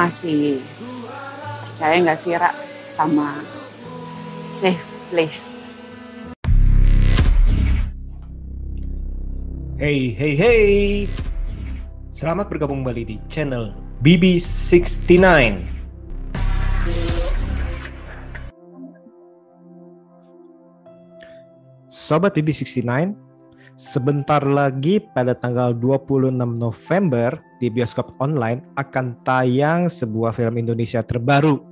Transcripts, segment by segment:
masih percaya nggak sih Ra sama safe place? Hey, hey, hey. Selamat bergabung kembali di channel BB69. Sobat BB69, sebentar lagi pada tanggal 26 November di bioskop online akan tayang sebuah film Indonesia terbaru.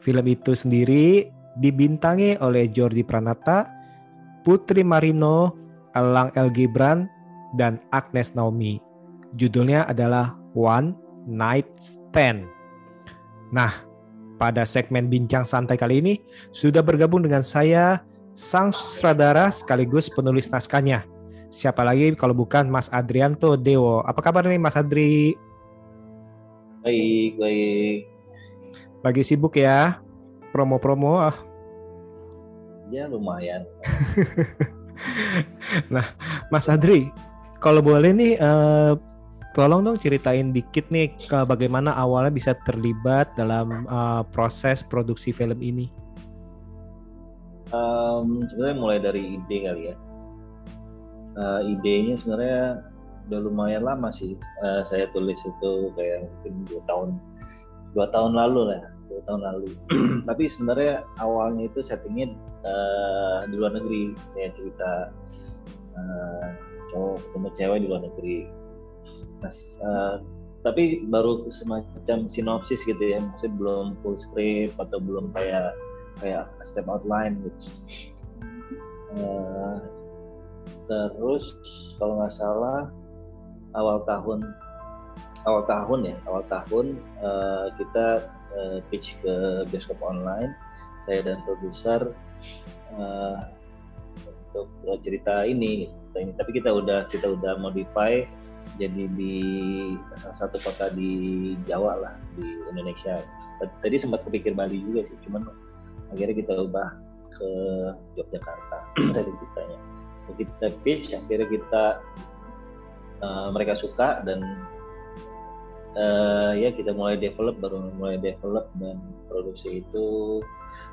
Film itu sendiri dibintangi oleh Jordi Pranata, Putri Marino, Elang El Gibran, dan Agnes Naomi. Judulnya adalah One Night Stand. Nah, pada segmen bincang santai kali ini sudah bergabung dengan saya sang sutradara sekaligus penulis naskahnya. Siapa lagi kalau bukan Mas Adrianto Dewo. Apa kabar nih Mas Adri? Baik, baik. Lagi sibuk ya? Promo-promo? Ah. Ya lumayan. nah, Mas Adri, kalau boleh nih, uh, tolong dong ceritain dikit nih ke bagaimana awalnya bisa terlibat dalam uh, proses produksi film ini. Um, sebenarnya mulai dari ide kali ya. Uh, idenya sebenarnya udah lumayan lama sih. Uh, saya tulis itu kayak mungkin dua tahun, dua tahun lalu lah, dua tahun lalu. Tapi sebenarnya awalnya itu settingnya uh, di luar negeri, kayak cerita uh, cowok ketemu cewek di luar negeri. Nah, uh, tapi baru semacam sinopsis gitu ya, maksudnya belum full script atau belum kayak kayak step outline gitu. Uh, terus kalau nggak salah awal tahun awal tahun ya awal tahun uh, kita uh, pitch ke bioskop online saya dan produser uh, untuk cerita ini cerita ini. Tapi kita udah kita udah modify jadi di salah satu kota di Jawa lah di Indonesia. Tadi sempat kepikir Bali juga sih cuman akhirnya kita ubah ke Yogyakarta. Dari ceritanya kita pitch akhirnya kita uh, mereka suka dan uh, ya kita mulai develop baru mulai develop dan produksi itu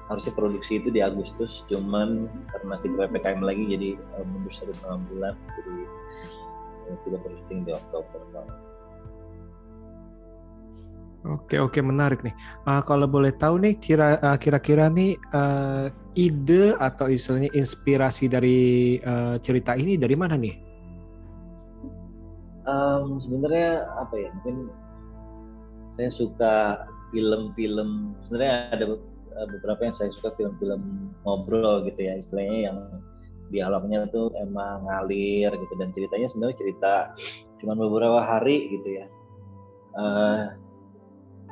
harusnya produksi itu di Agustus cuman karena kita ppkm lagi jadi uh, mundur satu setengah bulan jadi uh, kita produksi di Oktober Oke oke menarik nih. Uh, kalau boleh tahu nih kira uh, kira-kira nih uh, ide atau istilahnya inspirasi dari uh, cerita ini dari mana nih? Um, Sebenarnya apa ya mungkin saya suka film-film. Sebenarnya ada beberapa yang saya suka film-film ngobrol gitu ya istilahnya yang dialognya tuh emang ngalir gitu dan ceritanya sebenarnya cerita cuman beberapa hari gitu ya. Uh,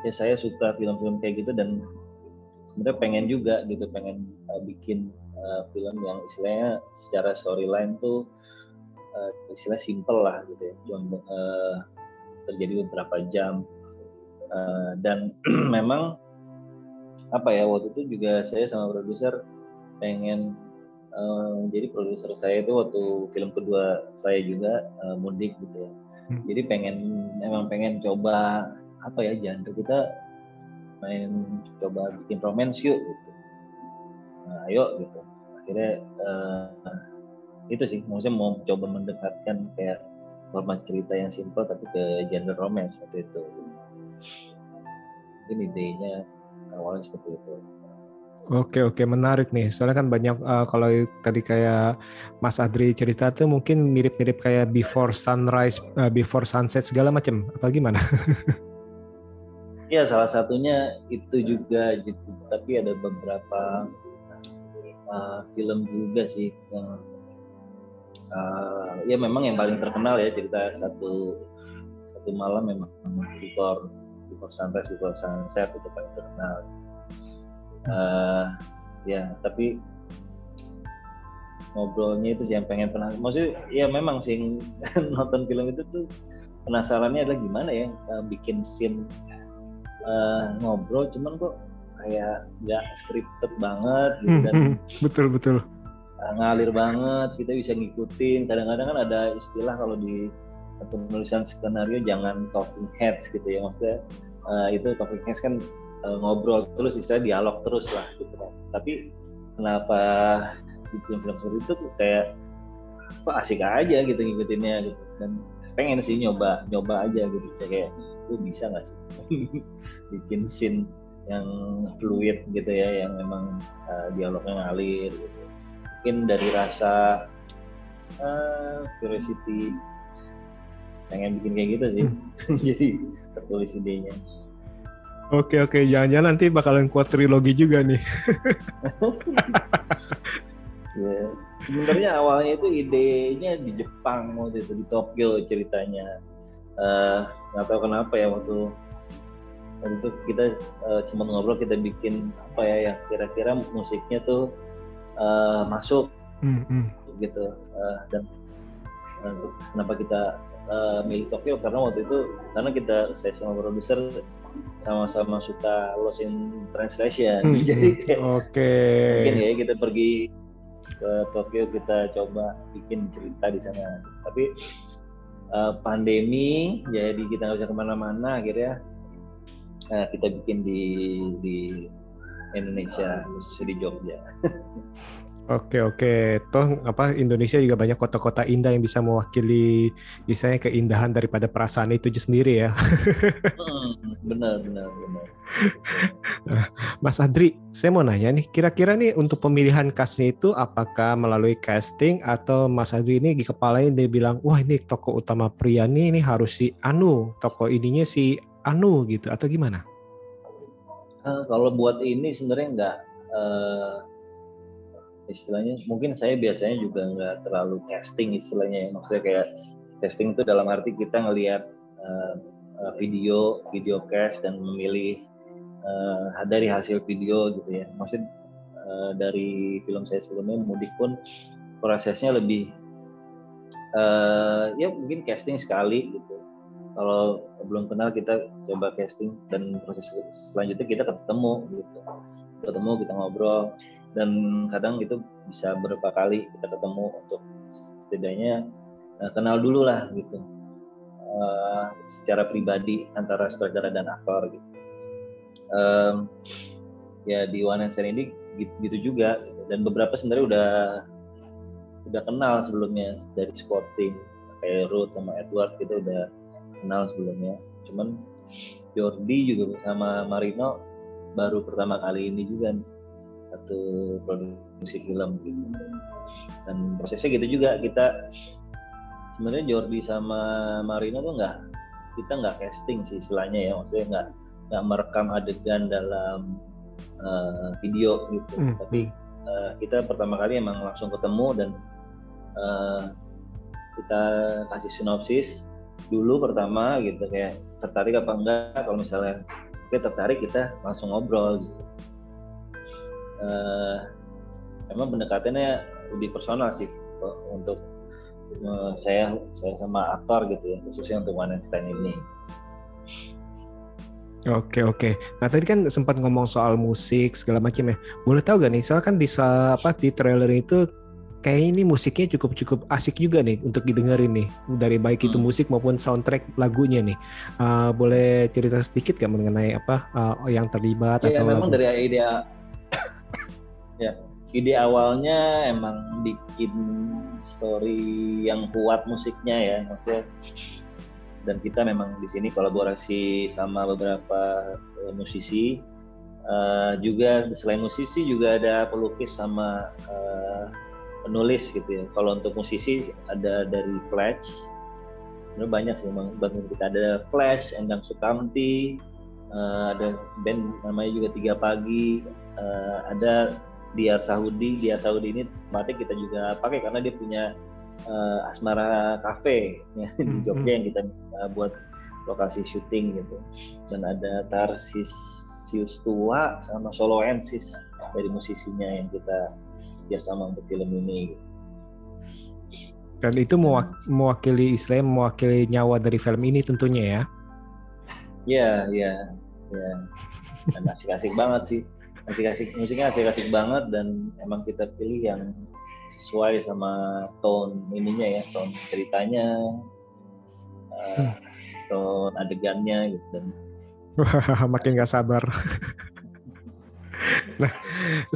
ya saya suka film-film kayak gitu dan sebenarnya pengen juga gitu pengen uh, bikin uh, film yang istilahnya secara storyline tuh uh, istilah simple lah gitu ya. Cuma uh, terjadi beberapa jam. Uh, dan memang apa ya waktu itu juga saya sama produser pengen uh, jadi produser saya itu waktu film kedua saya juga uh, mudik gitu ya. Hmm. jadi pengen emang pengen coba apa ya genre kita main coba bikin romance yuk gitu nah, ayo gitu akhirnya uh, itu sih maksudnya mau coba mendekatkan kayak format cerita yang simple tapi ke genre romance waktu itu mungkin idenya awalnya seperti itu Oke oke menarik nih. Soalnya kan banyak uh, kalau tadi kayak Mas Adri cerita tuh mungkin mirip-mirip kayak Before Sunrise, uh, Before Sunset segala macam. Apa gimana? ya salah satunya itu juga gitu. Tapi ada beberapa uh, film juga sih yang uh, ya memang yang paling terkenal ya cerita satu satu malam memang before before sunrise before sunset itu paling terkenal. Uh, ya tapi ngobrolnya itu sih yang pengen pernah maksudnya ya memang sih nonton film itu tuh penasarannya adalah gimana ya bikin scene uh, ngobrol cuman kok kayak nggak scripted banget gitu dan hmm, betul betul. Uh, ngalir banget kita bisa ngikutin. Kadang-kadang kan ada istilah kalau di penulisan skenario jangan talking heads gitu ya. Maksudnya uh, itu topiknya kan uh, ngobrol terus istilah dialog terus lah gitu kan. Tapi kenapa di film-film seperti itu? Kayak kok asik aja gitu ngikutinnya gitu. Dan pengen sih nyoba nyoba aja gitu kayak lu bisa nggak sih bikin scene yang fluid gitu ya yang memang uh, dialognya ngalir gitu. mungkin dari rasa uh, curiosity pengen bikin kayak gitu sih hmm. jadi tertulis idenya Oke oke, jangan-jangan nanti bakalan kuat trilogi juga nih. ya, sebenarnya awalnya itu idenya di Jepang waktu itu di Tokyo ceritanya. Uh, nggak tahu kenapa ya waktu waktu itu kita uh, cuma ngobrol kita bikin apa ya yang kira-kira musiknya tuh uh, masuk mm -hmm. gitu uh, dan uh, kenapa kita uh, milih Tokyo karena waktu itu karena kita saya sama produser sama-sama suka Lost in Translation. Hmm. Jadi oke. Okay. Mungkin ya kita pergi ke Tokyo kita coba bikin cerita di sana. Tapi uh, pandemi jadi kita nggak bisa ke mana-mana akhirnya uh, kita bikin di di Indonesia khususnya di Jogja. Oke oke, toh apa Indonesia juga banyak kota-kota indah yang bisa mewakili misalnya keindahan daripada perasaan itu sendiri ya. hmm, benar benar benar. Mas Adri, saya mau nanya nih, kira-kira nih untuk pemilihan castnya itu apakah melalui casting atau Mas Adri ini di kepalanya dia bilang, wah ini tokoh utama pria nih ini harus si Anu, tokoh ininya si Anu gitu atau gimana? Uh, kalau buat ini sebenarnya enggak. Uh, istilahnya mungkin saya biasanya juga nggak terlalu casting istilahnya ya. Maksudnya kayak casting itu dalam arti kita ngelihat uh, video video cast dan memilih uh, dari hasil video gitu ya. Maksud uh, dari film saya sebelumnya mudik pun prosesnya lebih uh, ya mungkin casting sekali gitu. Kalau belum kenal kita coba casting dan proses selanjutnya kita ketemu gitu. Ketemu kita ngobrol dan kadang itu bisa berapa kali kita ketemu untuk setidaknya uh, kenal dulu lah gitu. Uh, secara pribadi antara sutradara dan aktor gitu. Um, ya di One and ini gitu, gitu juga gitu. dan beberapa sebenarnya udah udah kenal sebelumnya dari sporting kayak Ruth sama Edward kita udah kenal sebelumnya. Cuman Jordi juga sama Marino baru pertama kali ini juga satu produksi film. Gitu dan prosesnya gitu juga kita sebenarnya Jordi sama Marina tuh nggak kita nggak casting sih istilahnya ya maksudnya nggak nggak merekam adegan dalam uh, video gitu. Hmm. tapi uh, kita pertama kali emang langsung ketemu dan uh, kita kasih sinopsis dulu pertama gitu kayak tertarik apa enggak. Kalau misalnya kita tertarik kita langsung ngobrol gitu uh, emang pendekatannya lebih personal sih untuk uh, saya saya sama aktor gitu ya khususnya untuk One Night Stand ini. Oke oke. Nah tadi kan sempat ngomong soal musik segala macam ya. Boleh tahu gak nih? Soalnya kan di apa di trailer itu kayak ini musiknya cukup cukup asik juga nih untuk didengerin nih dari baik itu hmm. musik maupun soundtrack lagunya nih. Uh, boleh cerita sedikit gak mengenai apa uh, yang terlibat ya, atau memang lagu? dari ide ya. Ide awalnya emang bikin story yang kuat musiknya ya maksudnya. Dan kita memang di sini kolaborasi sama beberapa uh, musisi. Uh, juga selain musisi juga ada pelukis sama uh, penulis gitu ya. Kalau untuk musisi ada dari Flash. Sebenarnya banyak sih memang bantu kita. Ada Flash Endang Sukamti uh, ada band namanya juga Tiga Pagi. Uh, ada Diar Saudi Diar Saudi ini tempatnya kita juga pakai karena dia punya uh, Asmara Cafe ya, di hmm, Jogja yang hmm. kita uh, buat lokasi syuting gitu dan ada Tarsis Sius Tua sama Soloensis dari musisinya yang kita sama untuk film ini gitu. dan itu mewakili Islam mewakili nyawa dari film ini tentunya ya Iya, iya, iya. Dan asik-asik banget sih asik-asik musiknya asik-asik banget dan emang kita pilih yang sesuai sama tone ininya ya tone ceritanya uh, tone adegannya gitu dan Wah, makin gak sabar. nah,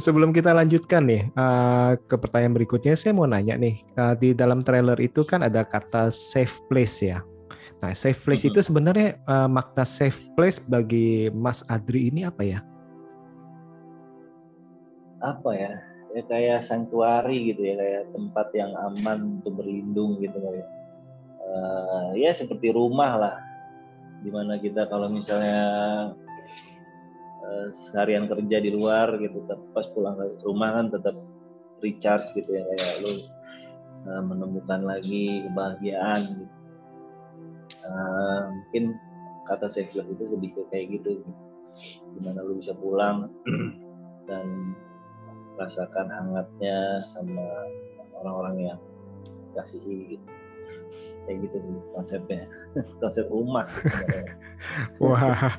sebelum kita lanjutkan nih uh, ke pertanyaan berikutnya, saya mau nanya nih uh, di dalam trailer itu kan ada kata safe place ya. Nah, safe place mm -hmm. itu sebenarnya uh, makna safe place bagi Mas Adri ini apa ya? Apa ya? Ya kayak sanctuary gitu ya, kayak tempat yang aman untuk berlindung gitu kali. Uh, ya seperti rumah lah, di mana kita kalau misalnya uh, seharian kerja di luar gitu, pas pulang ke rumah kan tetap recharge gitu ya, kayak lu uh, menemukan lagi kebahagiaan gitu uh, mungkin kata love itu lebih kayak gitu gimana lu bisa pulang dan rasakan hangatnya sama orang-orang yang kasihi gitu. Kayak gitu sih konsepnya. Konsep rumah wah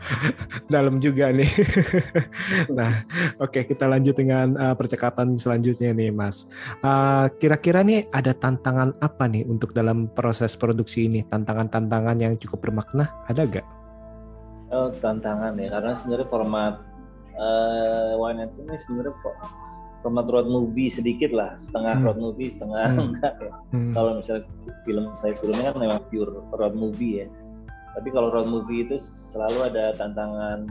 dalam juga nih. Nah oke okay, kita lanjut dengan uh, percakapan selanjutnya nih mas. Uh, kira-kira nih ada tantangan apa nih untuk dalam proses produksi ini? Tantangan-tantangan yang cukup bermakna ada gak? Oh tantangan ya karena sebenarnya format uh, Wine ini sebenarnya format road movie sedikit lah, setengah hmm. road movie, setengah hmm. enggak ya. Hmm. Kalau misalnya film saya sebelumnya kan memang pure road movie ya. Tapi kalau road movie itu selalu ada tantangan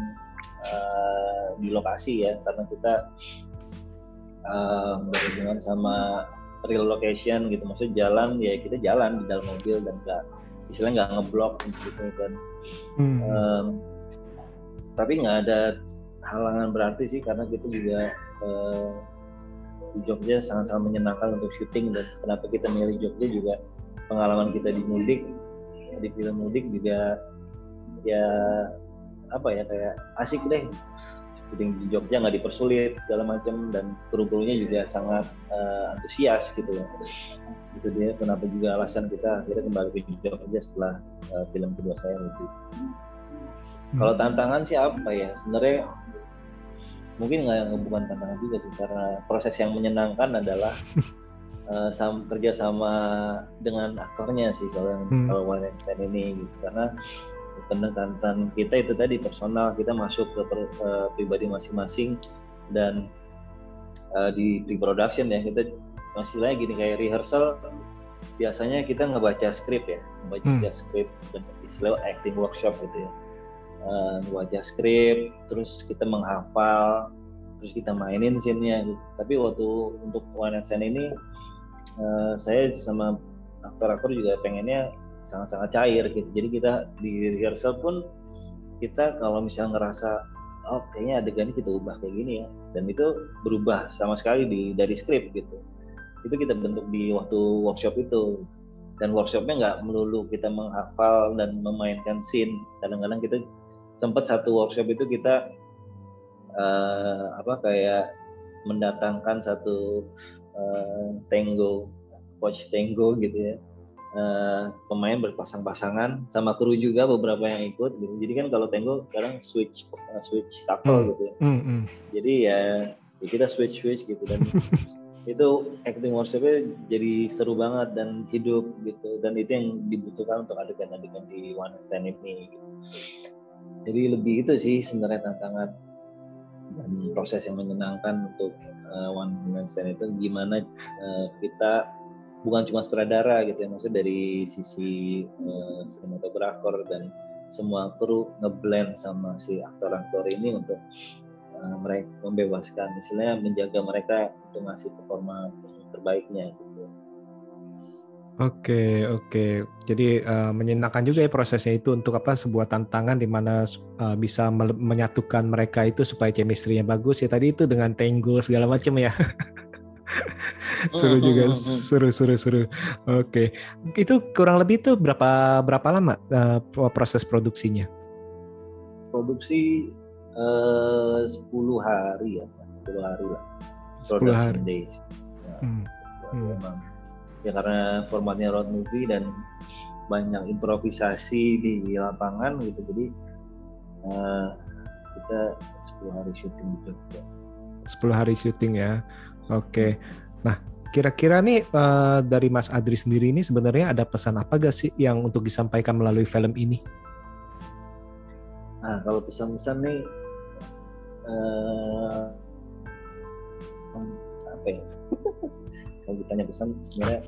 uh, di lokasi ya, karena kita uh, berhubungan sama real location gitu. Maksudnya jalan ya kita jalan di dalam mobil dan enggak istilahnya nggak ngeblok gitu kan. Hmm. Um, tapi nggak ada halangan berarti sih karena kita juga uh, di Jogja sangat-sangat menyenangkan untuk syuting dan kenapa kita milih Jogja juga pengalaman kita di mudik di film mudik juga ya apa ya kayak asik deh. Syuting di Jogja nggak dipersulit segala macam dan kru-krunya juga sangat uh, antusias gitu ya itu dia kenapa juga alasan kita akhirnya kembali ke Jogja setelah uh, film kedua saya itu hmm. kalau tantangan sih apa ya? Sebenarnya mungkin nggak bukan tantangan juga sih karena proses yang menyenangkan adalah uh, sam, kerja sama dengan aktornya sih kalau yang hmm. kalau Weinstein ini gitu karena pendekatan kita itu tadi personal kita masuk ke per, uh, pribadi masing-masing dan uh, di pre-production ya kita masih lagi gini kayak rehearsal biasanya kita ngebaca skrip ya ngebaca hmm. skrip dan istilah acting workshop gitu ya uh, wajah skrip terus kita menghafal terus kita mainin scene-nya gitu. tapi waktu untuk one night ini uh, saya sama aktor-aktor juga pengennya sangat-sangat cair gitu. Jadi kita di rehearsal pun kita kalau misalnya ngerasa oh kayaknya adegan kita ubah kayak gini ya. Dan itu berubah sama sekali di dari skrip gitu. Itu kita bentuk di waktu workshop itu. Dan workshopnya nggak melulu kita menghafal dan memainkan scene. Kadang-kadang kita sempat satu workshop itu kita uh, apa kayak mendatangkan satu uh, tango coach tango gitu ya. Uh, pemain berpasang-pasangan sama kru juga beberapa yang ikut gitu. Jadi kan kalau tango sekarang switch uh, switch couple hmm. gitu ya. Hmm, hmm. jadi ya, ya kita switch switch gitu. Dan itu acting workshopnya jadi seru banget dan hidup gitu. Dan itu yang dibutuhkan untuk adegan-adegan di One Stand ini gitu jadi lebih itu sih sebenarnya tantangan dan proses yang menyenangkan untuk uh, one man stand itu gimana uh, kita bukan cuma sutradara gitu ya maksudnya dari sisi uh, sinematografer dan semua kru ngeblend sama si aktor-aktor ini untuk uh, mereka membebaskan istilahnya menjaga mereka untuk ngasih performa terbaiknya gitu. Oke, oke. Jadi uh, menyenangkan juga ya prosesnya itu untuk apa sebuah tantangan di mana uh, bisa menyatukan mereka itu supaya chemistry-nya bagus ya tadi itu dengan tango segala macam ya. seru juga, seru seru seru. Oke. Itu kurang lebih itu berapa berapa lama uh, proses produksinya? Produksi uh, 10 hari ya, 10 hari lah. 10 hari. Days. Ya, hmm. Hmm ya karena formatnya road movie dan banyak improvisasi di lapangan gitu. Jadi uh, kita 10 hari syuting di Jogja. 10 hari syuting ya. Oke. Nah kira-kira nih uh, dari Mas Adri sendiri ini sebenarnya ada pesan apa gak sih yang untuk disampaikan melalui film ini? Nah, kalau pesan-pesan nih uh, apa ya? kalau ditanya pesan sebenarnya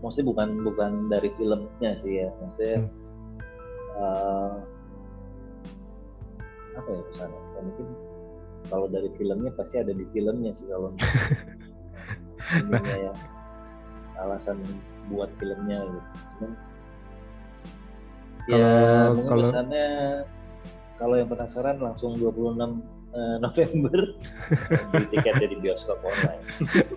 maksudnya bukan bukan dari filmnya sih ya, maksudnya hmm. uh, apa ya pesannya? Ya, mungkin kalau dari filmnya pasti ada di filmnya sih kalau ya alasan buat filmnya gitu. Cuman ya kalau pesannya kalau yang penasaran langsung 26 eh, November beli tiket di bioskop online.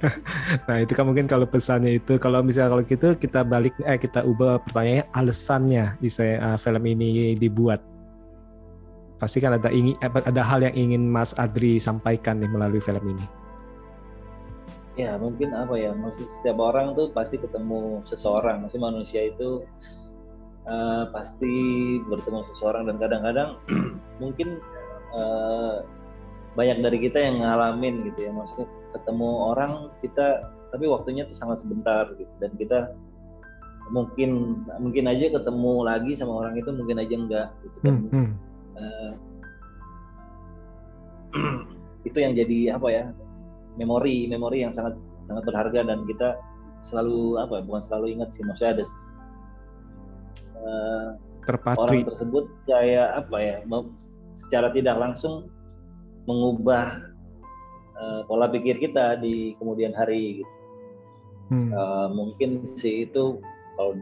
nah itu kan mungkin kalau pesannya itu kalau misalnya kalau gitu kita balik eh kita ubah pertanyaannya alasannya bisa uh, film ini dibuat. Pasti kan ada ingin eh, ada hal yang ingin Mas Adri sampaikan nih melalui film ini. Ya mungkin apa ya, maksud setiap orang tuh pasti ketemu seseorang, maksudnya manusia itu uh, pasti bertemu seseorang dan kadang-kadang mungkin uh, banyak dari kita yang ngalamin gitu ya. Maksudnya ketemu orang kita tapi waktunya tuh sangat sebentar gitu. Dan kita mungkin mungkin aja ketemu lagi sama orang itu mungkin aja enggak gitu kan. Hmm, hmm. Uh, itu yang jadi apa ya memori memori yang sangat sangat berharga dan kita selalu apa bukan selalu ingat sih maksudnya ada uh, orang tersebut kayak apa ya secara tidak langsung mengubah uh, pola pikir kita di kemudian hari gitu. Hmm. Uh, mungkin sih itu kalau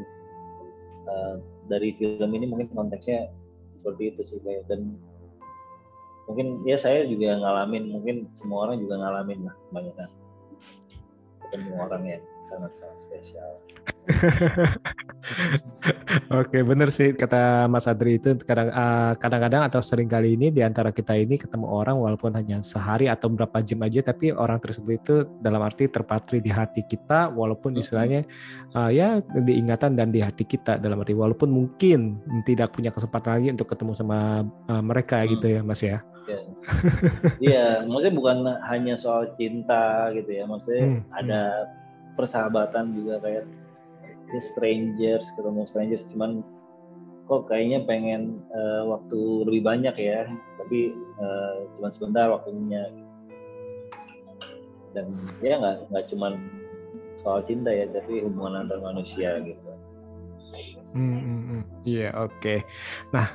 uh, dari film ini mungkin konteksnya seperti itu sih kayak dan mungkin ya saya juga ngalamin mungkin semua orang juga ngalamin lah banyak kan ketemu orang yang sangat sangat spesial Oke, benar sih kata Mas Adri itu kadang uh, kadang-kadang atau sering kali ini di antara kita ini ketemu orang walaupun hanya sehari atau berapa jam aja tapi orang tersebut itu dalam arti terpatri di hati kita walaupun istilahnya uh, ya diingatan dan di hati kita dalam arti walaupun mungkin tidak punya kesempatan lagi untuk ketemu sama uh, mereka hmm. gitu ya Mas ya. Iya, ya, maksudnya bukan hanya soal cinta gitu ya, maksudnya hmm. ada hmm. persahabatan juga kayak strangers ketemu strangers cuman kok kayaknya pengen uh, waktu lebih banyak ya tapi uh, cuma sebentar waktunya dan ya nggak nggak cuma soal cinta ya tapi hubungan antar manusia gitu hmm, hmm, hmm. iya oke okay. nah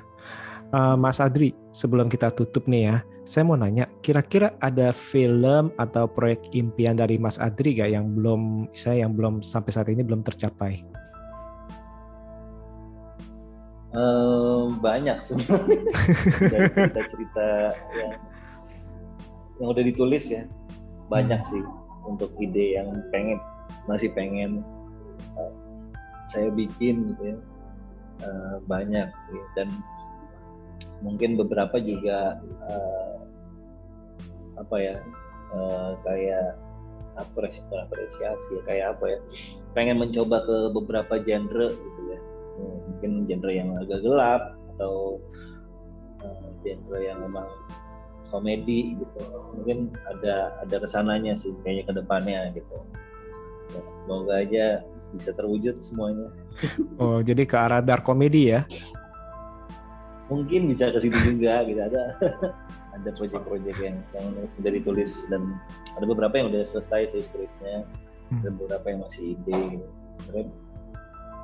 uh, Mas Adri sebelum kita tutup nih ya saya mau nanya, kira-kira ada film atau proyek impian dari Mas Adri gak yang belum saya yang belum sampai saat ini belum tercapai? Uh, banyak sebenarnya dari cerita-cerita yang yang udah ditulis ya banyak hmm. sih untuk ide yang pengen masih pengen uh, saya bikin gitu ya uh, banyak sih dan mungkin beberapa juga uh, apa ya uh, kayak apresiasi apresiasi ya, kayak apa ya pengen mencoba ke beberapa genre gitu ya. Mungkin genre yang agak gelap atau uh, genre yang memang komedi gitu. Mungkin ada ada ke sananya sih kayaknya ke depannya gitu. Ya, semoga aja bisa terwujud semuanya. Oh jadi ke arah dark komedi ya mungkin bisa ke situ juga gitu ada ada proyek-proyek yang yang udah ditulis dan ada beberapa yang udah selesai sih skripnya hmm. dan beberapa yang masih ide gitu. sebenarnya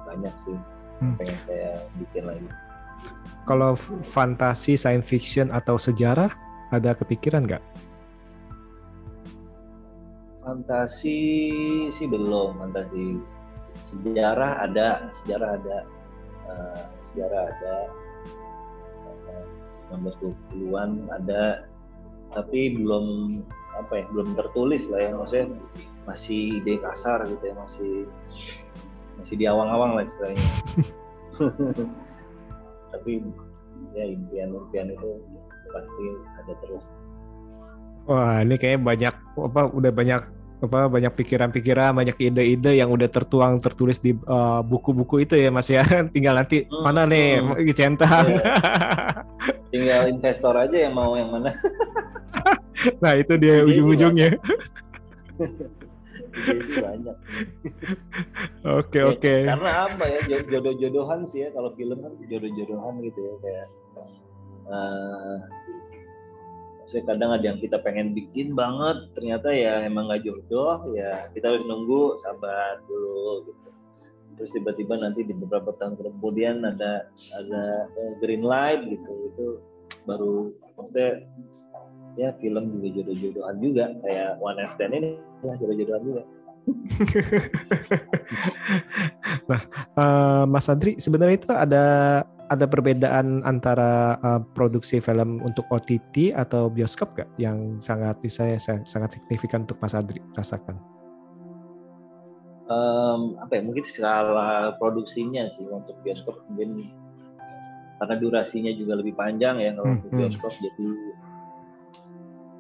banyak sih hmm. pengen saya bikin lagi kalau fantasi science fiction atau sejarah ada kepikiran nggak fantasi sih belum fantasi sejarah ada sejarah ada uh, sejarah ada 1920-an ada tapi belum apa ya belum tertulis lah ya. Maksudnya masih ide kasar gitu ya masih masih di awang-awang lah istilahnya. Tapi ya impian-impian itu pasti ada terus. Wah ini kayak banyak apa udah banyak apa banyak pikiran-pikiran, banyak ide-ide yang udah tertuang tertulis di eh, buku-buku uh, itu ya Mas ya. Tinggal nanti hmm, mana nih hmm. centang. Yeah. Tinggal investor aja yang mau yang mana. nah, itu dia ujung-ujungnya. banyak. Oke ya, oke. Karena apa ya jodoh-jodohan sih ya kalau film kan jodoh-jodohan gitu ya kayak uh, saya kadang ada yang kita pengen bikin banget ternyata ya emang nggak jodoh ya kita harus nunggu sabar dulu gitu. Terus tiba-tiba nanti di beberapa tahun kemudian ada ada uh, green light gitu. Itu baru maksudnya ya film juga jodoh-jodohan juga. Kayak One Night Stand ini ya jodoh-jodohan juga. Nah uh, Mas Andri sebenarnya itu ada ada perbedaan antara uh, produksi film untuk OTT atau bioskop gak yang sangat saya sangat signifikan untuk Mas Adri rasakan? Um, apa ya mungkin skala produksinya sih untuk bioskop mungkin karena durasinya juga lebih panjang ya kalau hmm, untuk bioskop hmm. jadi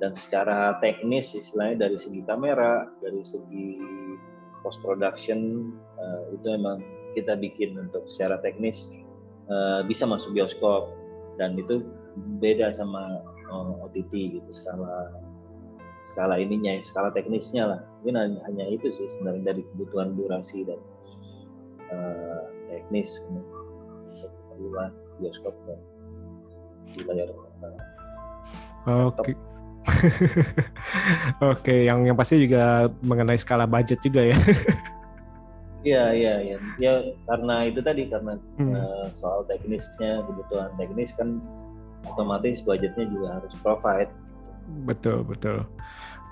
dan secara teknis istilahnya dari segi kamera dari segi post production uh, itu memang kita bikin untuk secara teknis uh, bisa masuk bioskop. Dan itu beda sama uh, eh, OTT gitu skala skala ininya skala teknisnya lah. Mungkin hanya, itu sih sebenarnya dari kebutuhan durasi dan uh, teknis keperluan bioskop dan di layar oke. Okay. oke okay, yang yang pasti juga mengenai skala budget juga ya Iya iya iya. Ya karena itu tadi karena hmm. uh, soal teknisnya kebutuhan teknis kan otomatis budgetnya juga harus provide. Betul betul.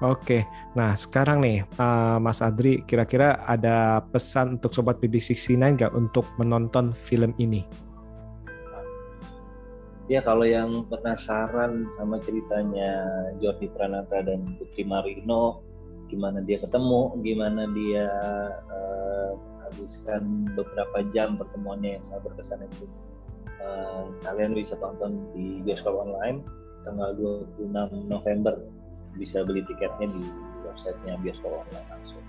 Oke, nah sekarang nih uh, Mas Adri, kira-kira ada pesan untuk sobat BB69 nggak untuk menonton film ini? Ya kalau yang penasaran sama ceritanya Jordi Pranata dan Putri Marino, gimana dia ketemu, gimana dia uh, habiskan beberapa jam pertemuannya yang sangat berkesan itu. Uh, kalian bisa tonton di bioskop online tanggal 26 November. Bisa beli tiketnya di websitenya bioskop online langsung.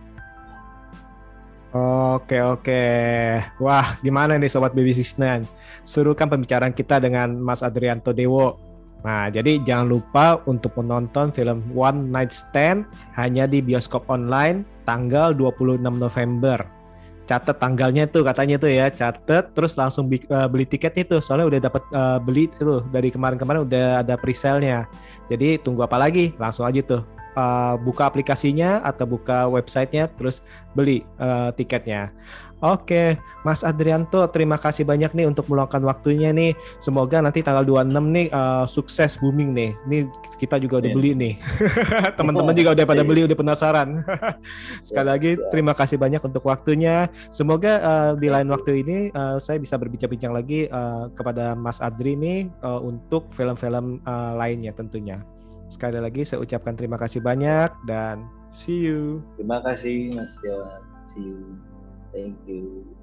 Oke oke, wah gimana nih sobat Baby Sixten? Suruhkan pembicaraan kita dengan Mas Adrianto Dewo Nah, jadi jangan lupa untuk menonton film One Night Stand hanya di bioskop online tanggal 26 November. Catat tanggalnya tuh katanya tuh ya, catat terus langsung uh, beli tiketnya tuh. Soalnya udah dapat uh, beli tuh dari kemarin-kemarin udah ada presale-nya. Jadi tunggu apa lagi? Langsung aja tuh uh, buka aplikasinya atau buka websitenya terus beli uh, tiketnya. Oke, Mas Adrianto, terima kasih banyak nih untuk meluangkan waktunya nih. Semoga nanti tanggal 26 nih uh, sukses booming nih. Ini kita juga udah yeah. beli nih. Teman-teman juga udah pada beli, udah penasaran. Sekali lagi terima kasih banyak untuk waktunya. Semoga uh, di lain waktu ini uh, saya bisa berbincang-bincang lagi uh, kepada Mas Adri nih uh, untuk film-film uh, lainnya tentunya. Sekali lagi saya ucapkan terima kasih banyak dan see you. Terima kasih Mas Dewan. See you. Thank you.